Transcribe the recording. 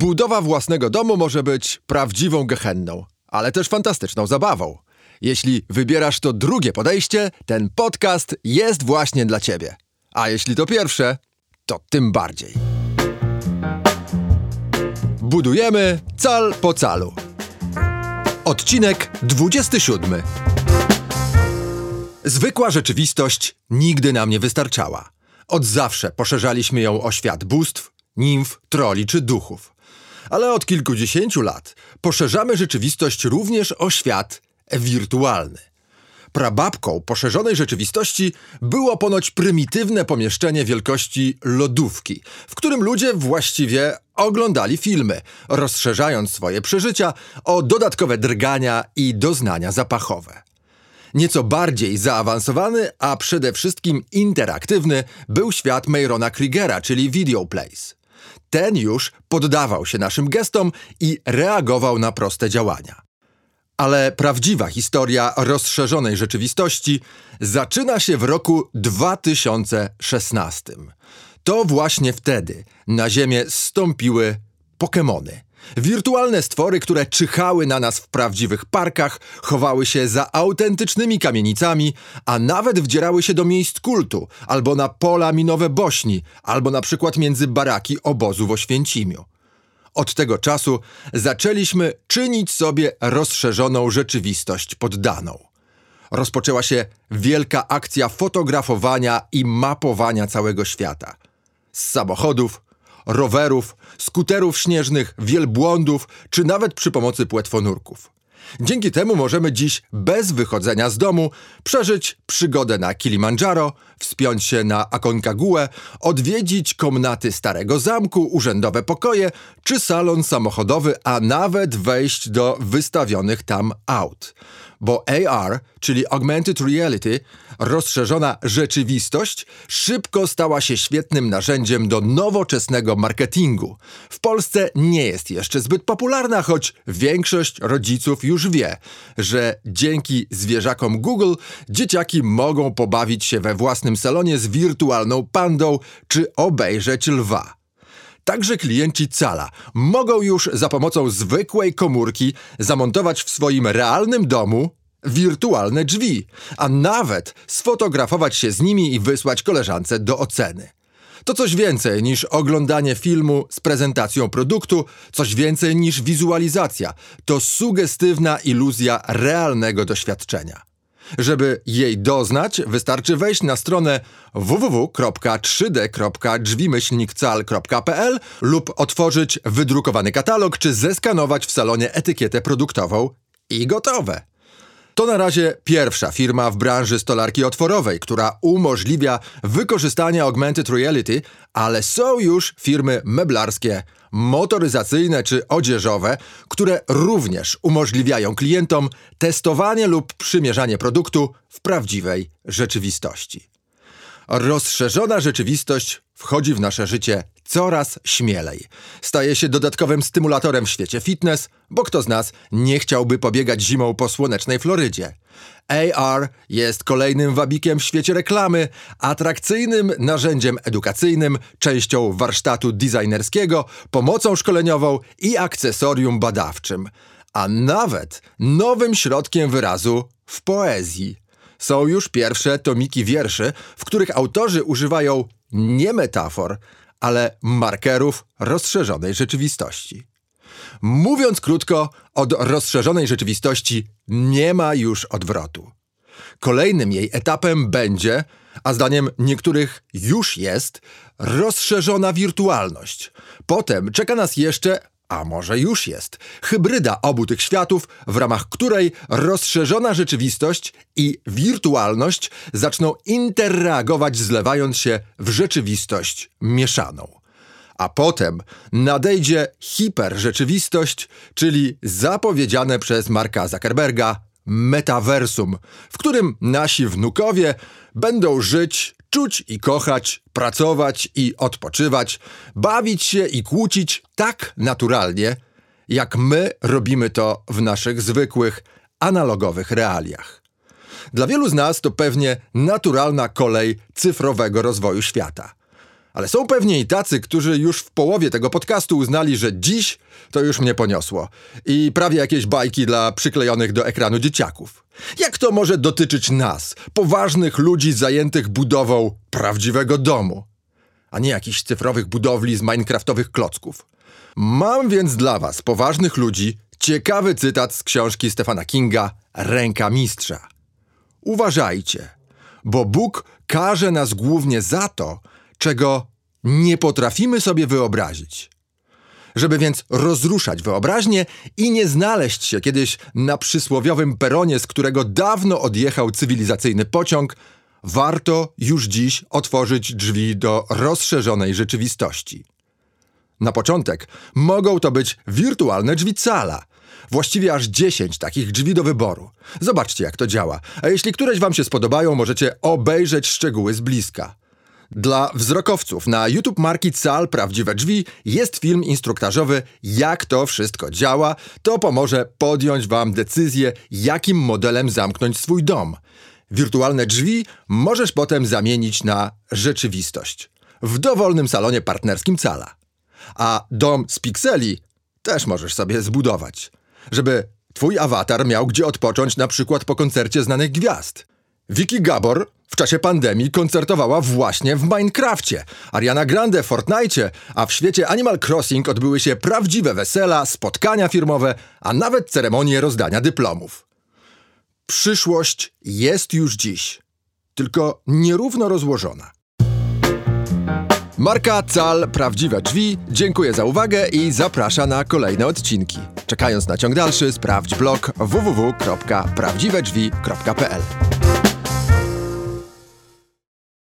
Budowa własnego domu może być prawdziwą gehenną, ale też fantastyczną zabawą. Jeśli wybierasz to drugie podejście, ten podcast jest właśnie dla Ciebie. A jeśli to pierwsze, to tym bardziej. Budujemy cal po calu. Odcinek 27. Zwykła rzeczywistość nigdy nam nie wystarczała. Od zawsze poszerzaliśmy ją o świat bóstw, nimf, troli czy duchów. Ale od kilkudziesięciu lat poszerzamy rzeczywistość również o świat wirtualny. Prababką poszerzonej rzeczywistości było ponoć prymitywne pomieszczenie wielkości lodówki, w którym ludzie właściwie oglądali filmy, rozszerzając swoje przeżycia o dodatkowe drgania i doznania zapachowe. Nieco bardziej zaawansowany, a przede wszystkim interaktywny był świat Mayrona Kriegera, czyli Video Place. Ten już poddawał się naszym gestom i reagował na proste działania. Ale prawdziwa historia rozszerzonej rzeczywistości zaczyna się w roku 2016. To właśnie wtedy na Ziemię stąpiły Pokémony. Wirtualne stwory, które czyhały na nas w prawdziwych parkach, chowały się za autentycznymi kamienicami, a nawet wdzierały się do miejsc kultu, albo na pola minowe Bośni, albo na przykład między baraki obozu w Oświęcimiu. Od tego czasu zaczęliśmy czynić sobie rozszerzoną rzeczywistość poddaną. Rozpoczęła się wielka akcja fotografowania i mapowania całego świata. Z samochodów, rowerów, skuterów śnieżnych, wielbłądów, czy nawet przy pomocy płetwonurków. Dzięki temu możemy dziś bez wychodzenia z domu przeżyć przygodę na Kilimandżaro, wspiąć się na Aconcagua, odwiedzić komnaty Starego Zamku, urzędowe pokoje czy salon samochodowy, a nawet wejść do wystawionych tam aut bo AR, czyli Augmented Reality, rozszerzona rzeczywistość, szybko stała się świetnym narzędziem do nowoczesnego marketingu. W Polsce nie jest jeszcze zbyt popularna, choć większość rodziców już wie, że dzięki zwierzakom Google dzieciaki mogą pobawić się we własnym salonie z wirtualną pandą czy obejrzeć lwa. Także klienci Cala mogą już za pomocą zwykłej komórki zamontować w swoim realnym domu wirtualne drzwi, a nawet sfotografować się z nimi i wysłać koleżance do oceny. To coś więcej niż oglądanie filmu z prezentacją produktu, coś więcej niż wizualizacja. To sugestywna iluzja realnego doświadczenia. Żeby jej doznać, wystarczy wejść na stronę www.3d.drzwimyślnikcal.pl lub otworzyć wydrukowany katalog, czy zeskanować w salonie etykietę produktową i gotowe. To na razie pierwsza firma w branży stolarki otworowej, która umożliwia wykorzystanie augmented reality, ale są już firmy meblarskie, motoryzacyjne czy odzieżowe, które również umożliwiają klientom testowanie lub przymierzanie produktu w prawdziwej rzeczywistości. Rozszerzona rzeczywistość wchodzi w nasze życie coraz śmielej. Staje się dodatkowym stymulatorem w świecie fitness, bo kto z nas nie chciałby pobiegać zimą po słonecznej Florydzie? AR jest kolejnym wabikiem w świecie reklamy, atrakcyjnym narzędziem edukacyjnym, częścią warsztatu designerskiego, pomocą szkoleniową i akcesorium badawczym, a nawet nowym środkiem wyrazu w poezji. Są już pierwsze tomiki wierszy, w których autorzy używają nie metafor, ale markerów rozszerzonej rzeczywistości. Mówiąc krótko, od rozszerzonej rzeczywistości nie ma już odwrotu. Kolejnym jej etapem będzie, a zdaniem niektórych już jest, rozszerzona wirtualność. Potem czeka nas jeszcze a może już jest, hybryda obu tych światów, w ramach której rozszerzona rzeczywistość i wirtualność zaczną interreagować, zlewając się w rzeczywistość mieszaną. A potem nadejdzie hiperrzeczywistość, czyli zapowiedziane przez Marka Zuckerberga metaversum, w którym nasi wnukowie będą żyć czuć i kochać, pracować i odpoczywać, bawić się i kłócić tak naturalnie, jak my robimy to w naszych zwykłych, analogowych realiach. Dla wielu z nas to pewnie naturalna kolej cyfrowego rozwoju świata. Ale są pewnie i tacy, którzy już w połowie tego podcastu uznali, że dziś to już mnie poniosło. I prawie jakieś bajki dla przyklejonych do ekranu dzieciaków. Jak to może dotyczyć nas, poważnych ludzi zajętych budową prawdziwego domu, a nie jakichś cyfrowych budowli z minecraftowych klocków? Mam więc dla was, poważnych ludzi, ciekawy cytat z książki Stefana Kinga Ręka Mistrza. Uważajcie, bo Bóg karze nas głównie za to, czego nie potrafimy sobie wyobrazić. Żeby więc rozruszać wyobraźnię i nie znaleźć się kiedyś na przysłowiowym peronie, z którego dawno odjechał cywilizacyjny pociąg, warto już dziś otworzyć drzwi do rozszerzonej rzeczywistości. Na początek mogą to być wirtualne drzwi cala. Właściwie aż 10 takich drzwi do wyboru. Zobaczcie, jak to działa. A jeśli któreś Wam się spodobają, możecie obejrzeć szczegóły z bliska. Dla wzrokowców na YouTube marki Cal Prawdziwe Drzwi jest film instruktażowy Jak to wszystko działa. To pomoże podjąć Wam decyzję, jakim modelem zamknąć swój dom. Wirtualne drzwi możesz potem zamienić na rzeczywistość. W dowolnym salonie partnerskim Cala. A dom z pikseli też możesz sobie zbudować. Żeby twój awatar miał gdzie odpocząć na przykład po koncercie znanych gwiazd. Vicky Gabor w czasie pandemii koncertowała właśnie w Minecrafcie, Ariana Grande w Fortnite, a w świecie Animal Crossing odbyły się prawdziwe wesela, spotkania firmowe, a nawet ceremonie rozdania dyplomów. Przyszłość jest już dziś, tylko nierówno rozłożona. Marka Cal Prawdziwe Drzwi dziękuję za uwagę i zaprasza na kolejne odcinki. Czekając na ciąg dalszy, sprawdź blog www.prawdziwedrzwi.pl.